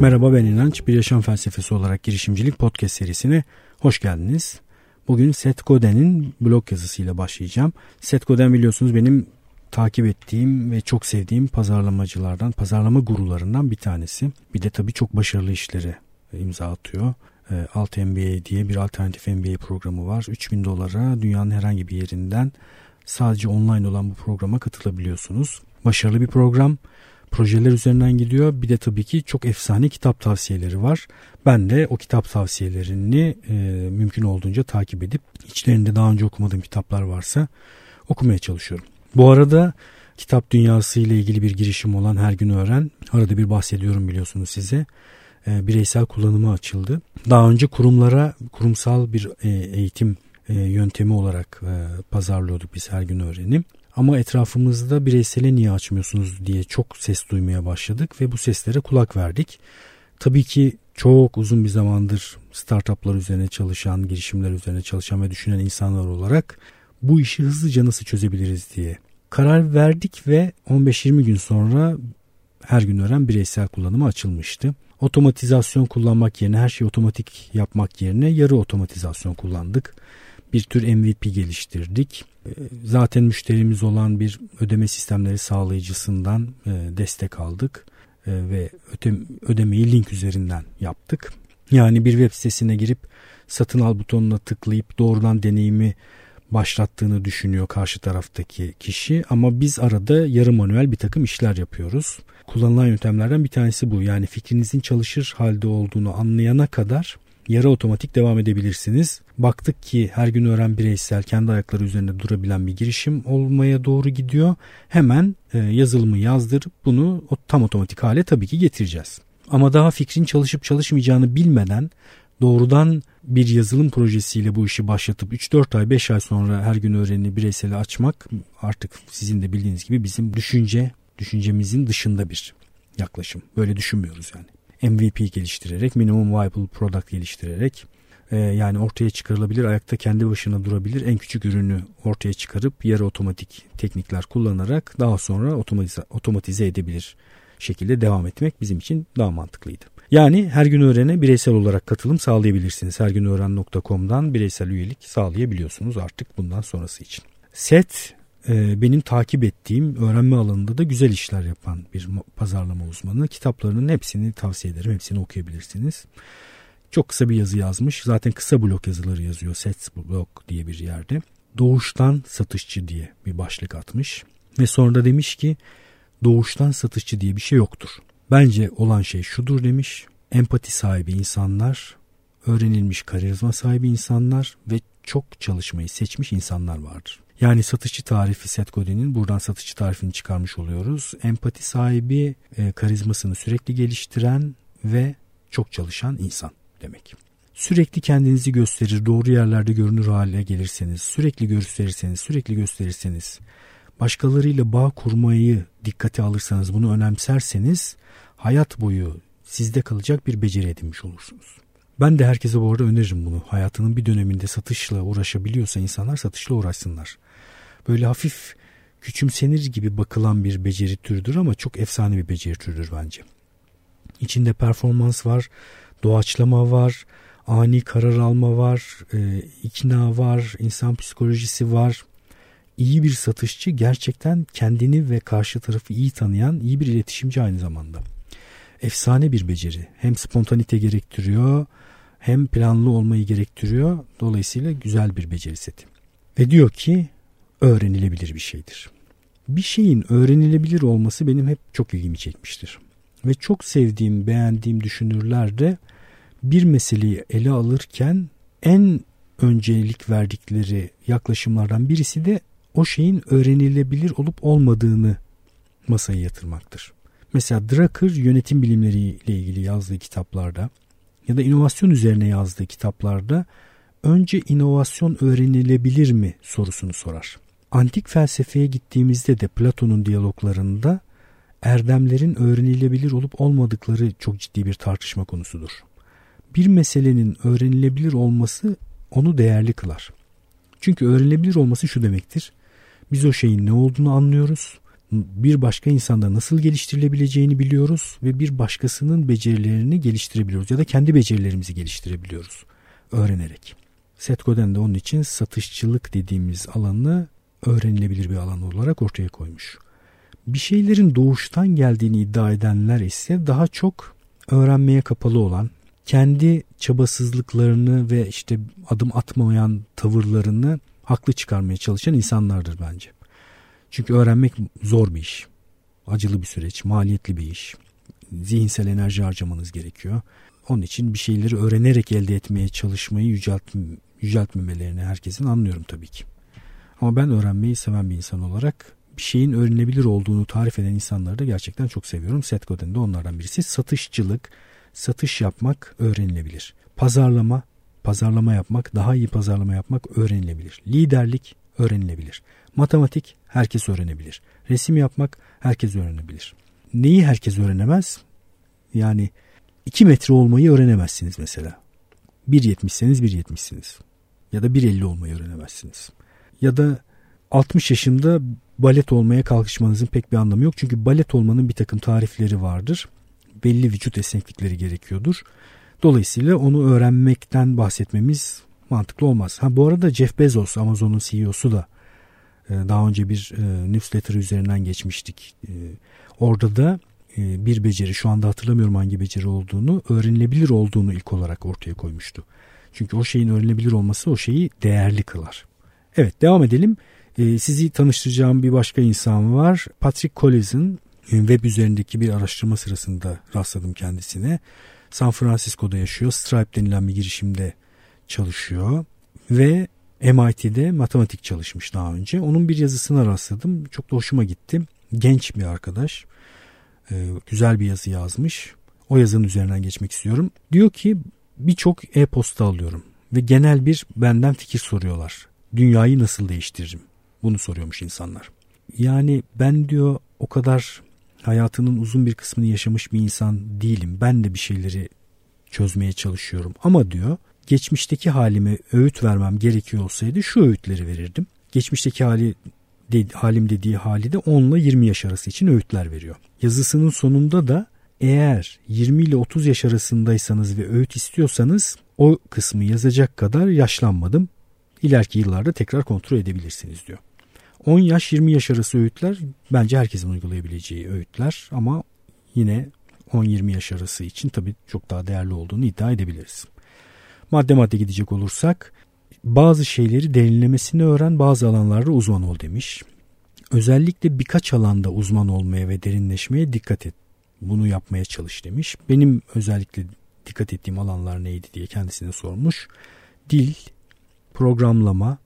Merhaba ben İnanç. Bir yaşam felsefesi olarak girişimcilik podcast serisine hoş geldiniz. Bugün Seth Godin'in blog yazısıyla başlayacağım. Seth Godin biliyorsunuz benim takip ettiğim ve çok sevdiğim pazarlamacılardan, pazarlama gurularından bir tanesi. Bir de tabii çok başarılı işleri imza atıyor. Ee, Alt MBA diye bir alternatif MBA programı var. 3000 dolara dünyanın herhangi bir yerinden sadece online olan bu programa katılabiliyorsunuz. Başarılı bir program. Projeler üzerinden gidiyor. Bir de tabii ki çok efsane kitap tavsiyeleri var. Ben de o kitap tavsiyelerini e, mümkün olduğunca takip edip içlerinde daha önce okumadığım kitaplar varsa okumaya çalışıyorum. Bu arada kitap dünyası ile ilgili bir girişim olan Her Gün Öğren arada bir bahsediyorum biliyorsunuz size. E, bireysel kullanımı açıldı. Daha önce kurumlara kurumsal bir e, eğitim e, yöntemi olarak pazarlıyorduk biz Her Gün Öğren'i. Ama etrafımızda bireysele niye açmıyorsunuz diye çok ses duymaya başladık ve bu seslere kulak verdik. Tabii ki çok uzun bir zamandır startuplar üzerine çalışan, girişimler üzerine çalışan ve düşünen insanlar olarak bu işi hızlıca nasıl çözebiliriz diye karar verdik ve 15-20 gün sonra her gün öğren bireysel kullanımı açılmıştı. Otomatizasyon kullanmak yerine her şeyi otomatik yapmak yerine yarı otomatizasyon kullandık. Bir tür MVP geliştirdik. Ee, zaten müşterimiz olan bir ödeme sistemleri sağlayıcısından e, destek aldık e, ve ödemeyi link üzerinden yaptık. Yani bir web sitesine girip satın al butonuna tıklayıp doğrudan deneyimi başlattığını düşünüyor karşı taraftaki kişi ama biz arada yarı manuel bir takım işler yapıyoruz. Kullanılan yöntemlerden bir tanesi bu. Yani fikrinizin çalışır halde olduğunu anlayana kadar yarı otomatik devam edebilirsiniz. Baktık ki her gün öğren bireysel kendi ayakları üzerinde durabilen bir girişim olmaya doğru gidiyor. Hemen e, yazılımı yazdırıp bunu tam otomatik hale tabii ki getireceğiz. Ama daha fikrin çalışıp çalışmayacağını bilmeden doğrudan bir yazılım projesiyle bu işi başlatıp 3-4 ay 5 ay sonra her gün öğrenini bireysel açmak artık sizin de bildiğiniz gibi bizim düşünce düşüncemizin dışında bir yaklaşım. Böyle düşünmüyoruz yani. MVP geliştirerek, minimum viable product geliştirerek e, yani ortaya çıkarılabilir, ayakta kendi başına durabilir en küçük ürünü ortaya çıkarıp yarı otomatik teknikler kullanarak daha sonra otomatize, otomatize edebilir şekilde devam etmek bizim için daha mantıklıydı. Yani her gün öğrene bireysel olarak katılım sağlayabilirsiniz. Hergünöğren.com'dan bireysel üyelik sağlayabiliyorsunuz artık bundan sonrası için. Set e, benim takip ettiğim öğrenme alanında da güzel işler yapan bir pazarlama uzmanı. Kitaplarının hepsini tavsiye ederim. Hepsini okuyabilirsiniz. Çok kısa bir yazı yazmış. Zaten kısa blok yazıları yazıyor. Sets blok diye bir yerde. Doğuştan satışçı diye bir başlık atmış. Ve sonra da demiş ki doğuştan satışçı diye bir şey yoktur. Bence olan şey şudur demiş. Empati sahibi insanlar, öğrenilmiş karizma sahibi insanlar ve çok çalışmayı seçmiş insanlar vardır. Yani satışçı tarifi Seth Godin'in buradan satışçı tarifini çıkarmış oluyoruz. Empati sahibi, e, karizmasını sürekli geliştiren ve çok çalışan insan demek. Sürekli kendinizi gösterir, doğru yerlerde görünür hale gelirseniz, sürekli gösterirseniz, sürekli gösterirseniz, başkalarıyla bağ kurmayı dikkate alırsanız, bunu önemserseniz hayat boyu sizde kalacak bir beceri edinmiş olursunuz. Ben de herkese bu arada öneririm bunu. Hayatının bir döneminde satışla uğraşabiliyorsa insanlar satışla uğraşsınlar. Böyle hafif küçümsenir gibi bakılan bir beceri türüdür ama çok efsane bir beceri türüdür bence. İçinde performans var, doğaçlama var, ani karar alma var, e, ikna var, insan psikolojisi var. İyi bir satışçı gerçekten kendini ve karşı tarafı iyi tanıyan iyi bir iletişimci aynı zamanda efsane bir beceri. Hem spontanite gerektiriyor hem planlı olmayı gerektiriyor. Dolayısıyla güzel bir beceri seti. Ve diyor ki öğrenilebilir bir şeydir. Bir şeyin öğrenilebilir olması benim hep çok ilgimi çekmiştir. Ve çok sevdiğim, beğendiğim düşünürler de bir meseleyi ele alırken en öncelik verdikleri yaklaşımlardan birisi de o şeyin öğrenilebilir olup olmadığını masaya yatırmaktır. Mesela Drucker yönetim bilimleriyle ilgili yazdığı kitaplarda ya da inovasyon üzerine yazdığı kitaplarda önce inovasyon öğrenilebilir mi sorusunu sorar. Antik felsefeye gittiğimizde de Platon'un diyaloglarında erdemlerin öğrenilebilir olup olmadıkları çok ciddi bir tartışma konusudur. Bir meselenin öğrenilebilir olması onu değerli kılar. Çünkü öğrenilebilir olması şu demektir. Biz o şeyin ne olduğunu anlıyoruz bir başka insanda nasıl geliştirilebileceğini biliyoruz ve bir başkasının becerilerini geliştirebiliyoruz ya da kendi becerilerimizi geliştirebiliyoruz öğrenerek. Seth Godin de onun için satışçılık dediğimiz alanı öğrenilebilir bir alan olarak ortaya koymuş. Bir şeylerin doğuştan geldiğini iddia edenler ise daha çok öğrenmeye kapalı olan, kendi çabasızlıklarını ve işte adım atmayan tavırlarını haklı çıkarmaya çalışan insanlardır bence. Çünkü öğrenmek zor bir iş. Acılı bir süreç, maliyetli bir iş. Zihinsel enerji harcamanız gerekiyor. Onun için bir şeyleri öğrenerek elde etmeye çalışmayı yücelt, yüceltmemelerini herkesin anlıyorum tabii ki. Ama ben öğrenmeyi seven bir insan olarak bir şeyin öğrenilebilir olduğunu tarif eden insanları da gerçekten çok seviyorum. Seth Godin de onlardan birisi. Satışçılık, satış yapmak öğrenilebilir. Pazarlama, pazarlama yapmak, daha iyi pazarlama yapmak öğrenilebilir. Liderlik öğrenilebilir. Matematik herkes öğrenebilir. Resim yapmak herkes öğrenebilir. Neyi herkes öğrenemez? Yani 2 metre olmayı öğrenemezsiniz mesela. 1.70'seniz 1.70'siniz. Ya da 1.50 olmayı öğrenemezsiniz. Ya da 60 yaşında balet olmaya kalkışmanızın pek bir anlamı yok. Çünkü balet olmanın bir takım tarifleri vardır. Belli vücut esneklikleri gerekiyordur. Dolayısıyla onu öğrenmekten bahsetmemiz mantıklı olmaz. Ha bu arada Jeff Bezos Amazon'un CEO'su da e, daha önce bir e, newsletter üzerinden geçmiştik. E, orada da bir beceri şu anda hatırlamıyorum hangi beceri olduğunu öğrenilebilir olduğunu ilk olarak ortaya koymuştu. Çünkü o şeyin öğrenilebilir olması o şeyi değerli kılar. Evet devam edelim. Sizi tanıştıracağım bir başka insan var. Patrick Collins'in web üzerindeki bir araştırma sırasında rastladım kendisine. San Francisco'da yaşıyor. Stripe denilen bir girişimde çalışıyor ve MIT'de matematik çalışmış daha önce. Onun bir yazısına rastladım. Çok da hoşuma gitti. Genç bir arkadaş. Ee, güzel bir yazı yazmış. O yazının üzerinden geçmek istiyorum. Diyor ki birçok e-posta alıyorum ve genel bir benden fikir soruyorlar. Dünyayı nasıl değiştiririm? Bunu soruyormuş insanlar. Yani ben diyor o kadar hayatının uzun bir kısmını yaşamış bir insan değilim. Ben de bir şeyleri çözmeye çalışıyorum. Ama diyor geçmişteki halime öğüt vermem gerekiyor olsaydı şu öğütleri verirdim. Geçmişteki hali halim dediği hali de 10 ile 20 yaş arası için öğütler veriyor. Yazısının sonunda da eğer 20 ile 30 yaş arasındaysanız ve öğüt istiyorsanız o kısmı yazacak kadar yaşlanmadım. İleriki yıllarda tekrar kontrol edebilirsiniz diyor. 10 yaş 20 yaş arası öğütler bence herkesin uygulayabileceği öğütler ama yine 10-20 yaş arası için tabii çok daha değerli olduğunu iddia edebiliriz. Madde madde gidecek olursak bazı şeyleri derinlemesine öğren bazı alanlarda uzman ol demiş. Özellikle birkaç alanda uzman olmaya ve derinleşmeye dikkat et. Bunu yapmaya çalış demiş. Benim özellikle dikkat ettiğim alanlar neydi diye kendisine sormuş. Dil, programlama,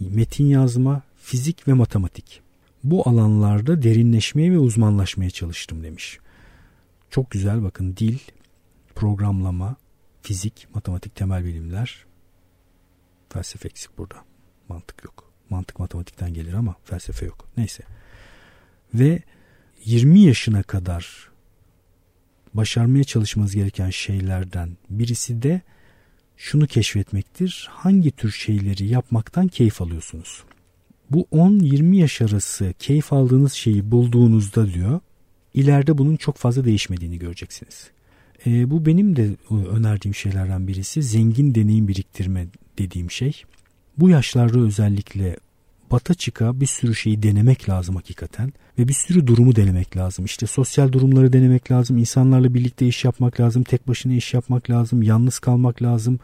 metin yazma, fizik ve matematik. Bu alanlarda derinleşmeye ve uzmanlaşmaya çalıştım demiş. Çok güzel bakın dil, programlama, fizik, matematik temel bilimler. Felsefe eksik burada. Mantık yok. Mantık matematikten gelir ama felsefe yok. Neyse. Ve 20 yaşına kadar başarmaya çalışmanız gereken şeylerden birisi de şunu keşfetmektir. Hangi tür şeyleri yapmaktan keyif alıyorsunuz? Bu 10-20 yaş arası keyif aldığınız şeyi bulduğunuzda diyor, ileride bunun çok fazla değişmediğini göreceksiniz. E, bu benim de önerdiğim şeylerden birisi zengin deneyim biriktirme dediğim şey. Bu yaşlarda özellikle bata çıka bir sürü şeyi denemek lazım hakikaten ve bir sürü durumu denemek lazım. İşte sosyal durumları denemek lazım, insanlarla birlikte iş yapmak lazım, tek başına iş yapmak lazım, yalnız kalmak lazım,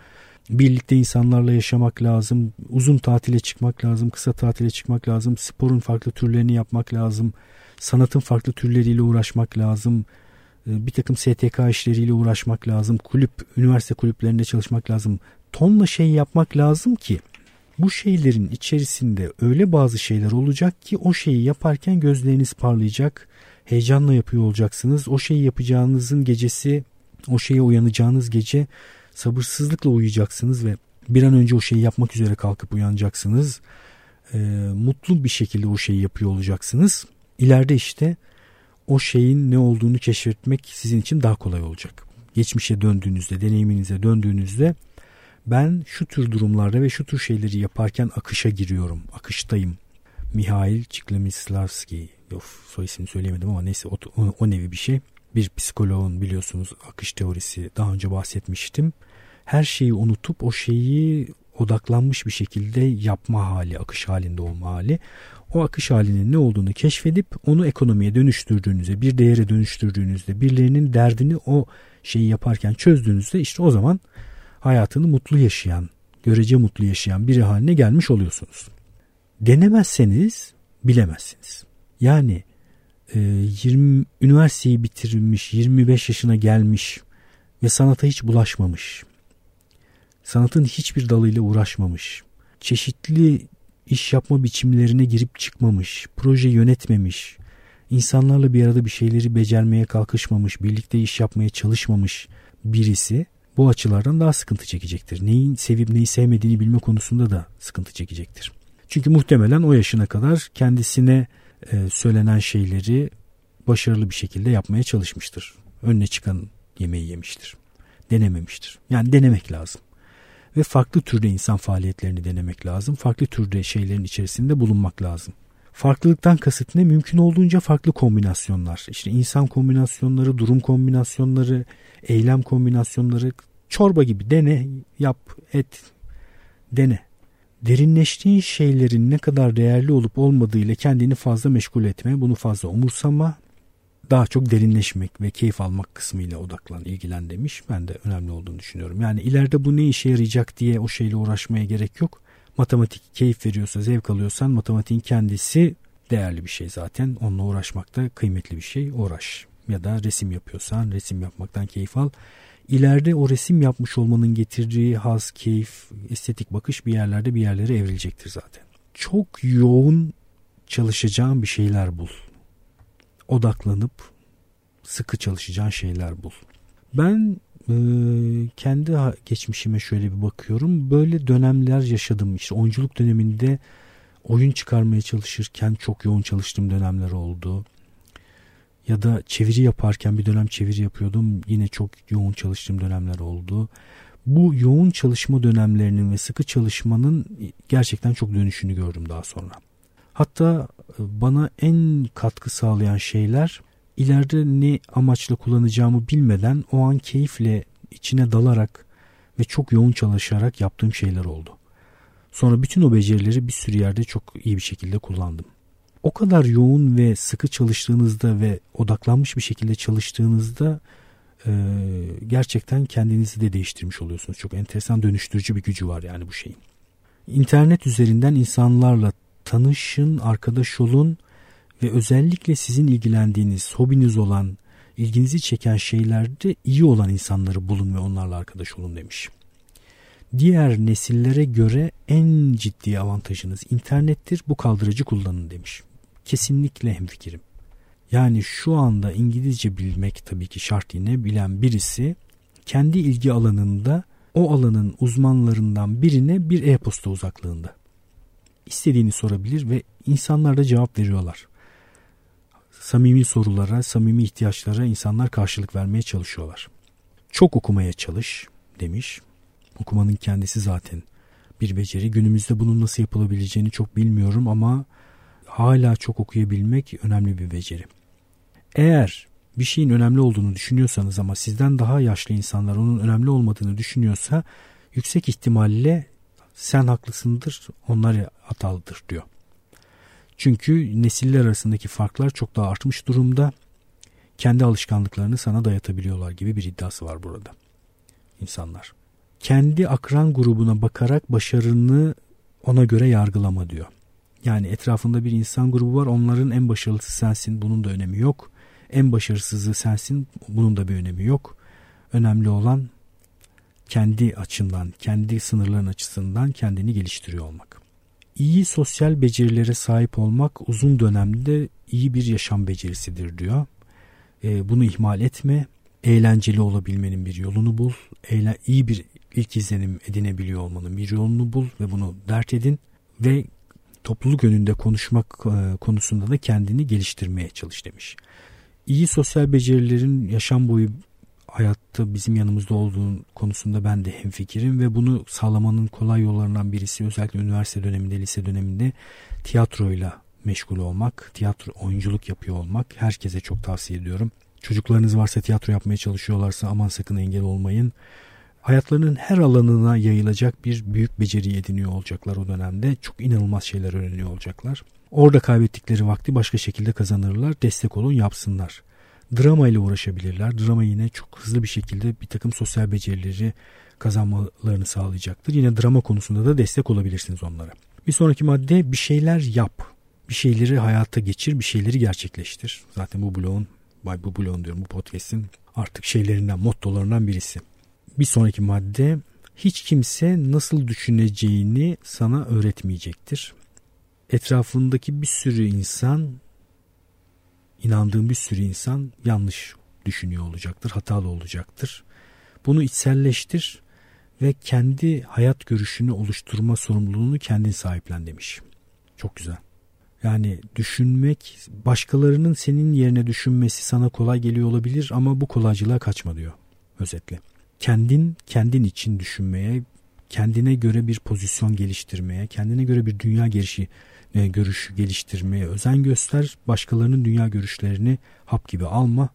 birlikte insanlarla yaşamak lazım, uzun tatile çıkmak lazım, kısa tatile çıkmak lazım, sporun farklı türlerini yapmak lazım, sanatın farklı türleriyle uğraşmak lazım, bir takım STK işleriyle uğraşmak lazım. Kulüp, üniversite kulüplerinde çalışmak lazım. Tonla şey yapmak lazım ki bu şeylerin içerisinde öyle bazı şeyler olacak ki o şeyi yaparken gözleriniz parlayacak. Heyecanla yapıyor olacaksınız. O şeyi yapacağınızın gecesi, o şeye uyanacağınız gece sabırsızlıkla uyuyacaksınız ve bir an önce o şeyi yapmak üzere kalkıp uyanacaksınız. Ee, mutlu bir şekilde o şeyi yapıyor olacaksınız. İleride işte o şeyin ne olduğunu keşfetmek sizin için daha kolay olacak. Geçmişe döndüğünüzde, deneyiminize döndüğünüzde ben şu tür durumlarda ve şu tür şeyleri yaparken akışa giriyorum, akıştayım. Mihail Csikszentmihalyi of soy ismini söyleyemedim ama neyse o, o, o nevi bir şey. Bir psikoloğun biliyorsunuz akış teorisi daha önce bahsetmiştim. Her şeyi unutup o şeyi odaklanmış bir şekilde yapma hali, akış halinde olma hali. O akış halinin ne olduğunu keşfedip onu ekonomiye dönüştürdüğünüzde, bir değere dönüştürdüğünüzde, birilerinin derdini o şeyi yaparken çözdüğünüzde işte o zaman hayatını mutlu yaşayan, görece mutlu yaşayan biri haline gelmiş oluyorsunuz. Denemezseniz bilemezsiniz. Yani 20 e, üniversiteyi bitirmiş, 25 yaşına gelmiş ve sanata hiç bulaşmamış. Sanatın hiçbir dalıyla uğraşmamış. Çeşitli iş yapma biçimlerine girip çıkmamış, proje yönetmemiş, insanlarla bir arada bir şeyleri becermeye kalkışmamış, birlikte iş yapmaya çalışmamış birisi bu açılardan daha sıkıntı çekecektir. Neyi sevip neyi sevmediğini bilme konusunda da sıkıntı çekecektir. Çünkü muhtemelen o yaşına kadar kendisine e, söylenen şeyleri başarılı bir şekilde yapmaya çalışmıştır. Önüne çıkan yemeği yemiştir. Denememiştir. Yani denemek lazım. Ve farklı türde insan faaliyetlerini denemek lazım. Farklı türde şeylerin içerisinde bulunmak lazım. Farklılıktan kasıt ne? Mümkün olduğunca farklı kombinasyonlar. İşte insan kombinasyonları, durum kombinasyonları, eylem kombinasyonları, çorba gibi dene, yap, et, dene derinleştiğin şeylerin ne kadar değerli olup olmadığıyla kendini fazla meşgul etme, bunu fazla umursama, daha çok derinleşmek ve keyif almak kısmıyla odaklan, ilgilen demiş. Ben de önemli olduğunu düşünüyorum. Yani ileride bu ne işe yarayacak diye o şeyle uğraşmaya gerek yok. Matematik keyif veriyorsa, zevk alıyorsan matematiğin kendisi değerli bir şey zaten. Onunla uğraşmak da kıymetli bir şey. Uğraş. Ya da resim yapıyorsan resim yapmaktan keyif al ileride o resim yapmış olmanın getirdiği haz, keyif, estetik bakış bir yerlerde bir yerlere evrilecektir zaten. Çok yoğun çalışacağın bir şeyler bul. Odaklanıp sıkı çalışacağın şeyler bul. Ben e, kendi geçmişime şöyle bir bakıyorum. Böyle dönemler yaşadım. İşte oyunculuk döneminde oyun çıkarmaya çalışırken çok yoğun çalıştığım dönemler oldu ya da çeviri yaparken bir dönem çeviri yapıyordum. Yine çok yoğun çalıştığım dönemler oldu. Bu yoğun çalışma dönemlerinin ve sıkı çalışmanın gerçekten çok dönüşünü gördüm daha sonra. Hatta bana en katkı sağlayan şeyler ileride ne amaçla kullanacağımı bilmeden o an keyifle içine dalarak ve çok yoğun çalışarak yaptığım şeyler oldu. Sonra bütün o becerileri bir sürü yerde çok iyi bir şekilde kullandım o kadar yoğun ve sıkı çalıştığınızda ve odaklanmış bir şekilde çalıştığınızda e, gerçekten kendinizi de değiştirmiş oluyorsunuz. Çok enteresan dönüştürücü bir gücü var yani bu şeyin. İnternet üzerinden insanlarla tanışın, arkadaş olun ve özellikle sizin ilgilendiğiniz, hobiniz olan, ilginizi çeken şeylerde iyi olan insanları bulun ve onlarla arkadaş olun demiş diğer nesillere göre en ciddi avantajınız internettir. Bu kaldırıcı kullanın demiş kesinlikle hemfikirim. Yani şu anda İngilizce bilmek tabii ki şart yine bilen birisi kendi ilgi alanında o alanın uzmanlarından birine bir e-posta uzaklığında. İstediğini sorabilir ve insanlar da cevap veriyorlar. Samimi sorulara, samimi ihtiyaçlara insanlar karşılık vermeye çalışıyorlar. Çok okumaya çalış demiş. Okumanın kendisi zaten bir beceri. Günümüzde bunun nasıl yapılabileceğini çok bilmiyorum ama hala çok okuyabilmek önemli bir beceri. Eğer bir şeyin önemli olduğunu düşünüyorsanız ama sizden daha yaşlı insanlar onun önemli olmadığını düşünüyorsa yüksek ihtimalle sen haklısındır onlar hatalıdır diyor. Çünkü nesiller arasındaki farklar çok daha artmış durumda. Kendi alışkanlıklarını sana dayatabiliyorlar gibi bir iddiası var burada. insanlar. Kendi akran grubuna bakarak başarını ona göre yargılama diyor. Yani etrafında bir insan grubu var. Onların en başarılısı sensin. Bunun da önemi yok. En başarısızı sensin. Bunun da bir önemi yok. Önemli olan kendi açından, kendi sınırların açısından kendini geliştiriyor olmak. İyi sosyal becerilere sahip olmak uzun dönemde iyi bir yaşam becerisidir diyor. E, bunu ihmal etme. Eğlenceli olabilmenin bir yolunu bul. Eğlen, iyi bir ilk izlenim edinebiliyor olmanın bir yolunu bul ve bunu dert edin. Ve topluluk önünde konuşmak e, konusunda da kendini geliştirmeye çalış demiş. İyi sosyal becerilerin yaşam boyu hayatta bizim yanımızda olduğu konusunda ben de hemfikirim ve bunu sağlamanın kolay yollarından birisi özellikle üniversite döneminde, lise döneminde tiyatroyla meşgul olmak, tiyatro oyunculuk yapıyor olmak herkese çok tavsiye ediyorum. Çocuklarınız varsa tiyatro yapmaya çalışıyorlarsa aman sakın engel olmayın. Hayatlarının her alanına yayılacak bir büyük beceri ediniyor olacaklar o dönemde. Çok inanılmaz şeyler öğreniyor olacaklar. Orada kaybettikleri vakti başka şekilde kazanırlar. Destek olun yapsınlar. Drama ile uğraşabilirler. Drama yine çok hızlı bir şekilde bir takım sosyal becerileri kazanmalarını sağlayacaktır. Yine drama konusunda da destek olabilirsiniz onlara. Bir sonraki madde bir şeyler yap. Bir şeyleri hayata geçir, bir şeyleri gerçekleştir. Zaten bu bloğun, bu bloğun diyorum bu podcast'in artık şeylerinden, mottolarından birisi. Bir sonraki madde hiç kimse nasıl düşüneceğini sana öğretmeyecektir. Etrafındaki bir sürü insan, inandığın bir sürü insan yanlış düşünüyor olacaktır, hatalı olacaktır. Bunu içselleştir ve kendi hayat görüşünü oluşturma sorumluluğunu kendin sahiplen demiş. Çok güzel. Yani düşünmek, başkalarının senin yerine düşünmesi sana kolay geliyor olabilir ama bu kolaycılığa kaçma diyor özetle. Kendin kendin için düşünmeye, kendine göre bir pozisyon geliştirmeye, kendine göre bir dünya gelişi, e, görüşü geliştirmeye özen göster. Başkalarının dünya görüşlerini hap gibi alma.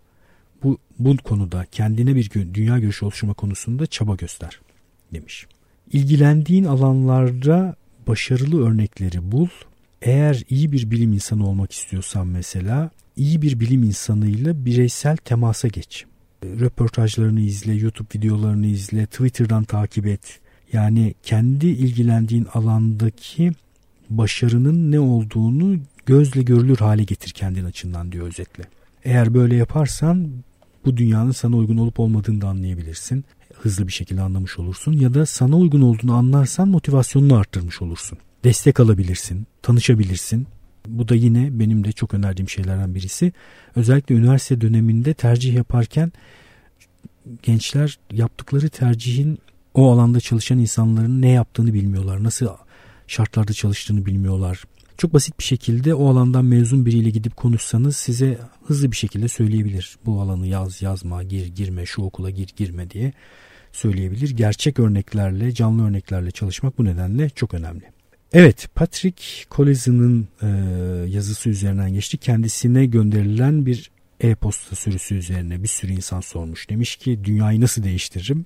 Bu, bu konuda kendine bir dünya görüşü oluşturma konusunda çaba göster demiş. İlgilendiğin alanlarda başarılı örnekleri bul. Eğer iyi bir bilim insanı olmak istiyorsan mesela iyi bir bilim insanıyla bireysel temasa geç. Röportajlarını izle, YouTube videolarını izle, Twitter'dan takip et. Yani kendi ilgilendiğin alandaki başarının ne olduğunu gözle görülür hale getir kendin açından diyor özetle. Eğer böyle yaparsan bu dünyanın sana uygun olup olmadığını da anlayabilirsin hızlı bir şekilde anlamış olursun ya da sana uygun olduğunu anlarsan motivasyonunu arttırmış olursun. Destek alabilirsin, tanışabilirsin. Bu da yine benim de çok önerdiğim şeylerden birisi. Özellikle üniversite döneminde tercih yaparken gençler yaptıkları tercihin o alanda çalışan insanların ne yaptığını bilmiyorlar. Nasıl şartlarda çalıştığını bilmiyorlar. Çok basit bir şekilde o alandan mezun biriyle gidip konuşsanız size hızlı bir şekilde söyleyebilir. Bu alanı yaz, yazma, gir, girme, şu okula gir, girme diye söyleyebilir. Gerçek örneklerle, canlı örneklerle çalışmak bu nedenle çok önemli. Evet, Patrick Collins'in e, yazısı üzerinden geçti. Kendisine gönderilen bir e-posta sürüsü üzerine bir sürü insan sormuş. Demiş ki dünyayı nasıl değiştiririm?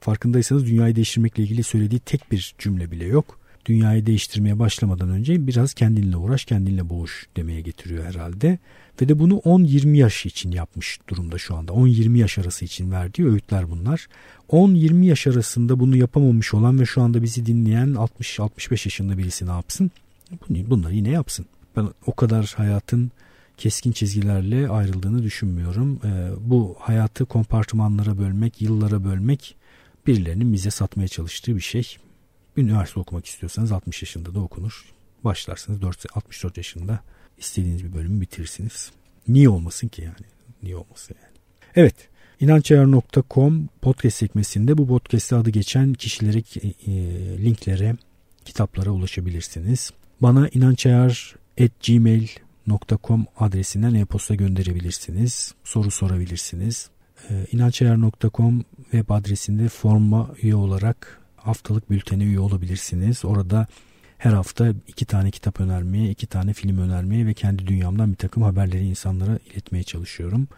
Farkındaysanız dünyayı değiştirmekle ilgili söylediği tek bir cümle bile yok dünyayı değiştirmeye başlamadan önce biraz kendinle uğraş, kendinle boğuş demeye getiriyor herhalde. Ve de bunu 10-20 yaş için yapmış durumda şu anda. 10-20 yaş arası için verdiği öğütler bunlar. 10-20 yaş arasında bunu yapamamış olan ve şu anda bizi dinleyen 60-65 yaşında birisi ne yapsın? Bunları yine yapsın. Ben o kadar hayatın keskin çizgilerle ayrıldığını düşünmüyorum. Ee, bu hayatı kompartımanlara bölmek, yıllara bölmek birilerinin bize satmaya çalıştığı bir şey. Üniversite okumak istiyorsanız 60 yaşında da okunur. Başlarsınız 4, 64 yaşında istediğiniz bir bölümü bitirirsiniz. Niye olmasın ki yani? Niye olmasın yani? Evet. İnançayar.com podcast sekmesinde bu podcast'te adı geçen kişilere, e, linklere, kitaplara ulaşabilirsiniz. Bana inançayar.gmail.com adresinden e-posta gönderebilirsiniz. Soru sorabilirsiniz. E, web adresinde forma üye olarak haftalık bültene üye olabilirsiniz. Orada her hafta iki tane kitap önermeye, iki tane film önermeye ve kendi dünyamdan bir takım haberleri insanlara iletmeye çalışıyorum.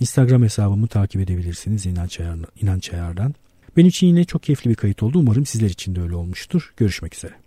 Instagram hesabımı takip edebilirsiniz İnanç, Ayar, İnanç Ayar'dan. Benim için yine çok keyifli bir kayıt oldu. Umarım sizler için de öyle olmuştur. Görüşmek üzere.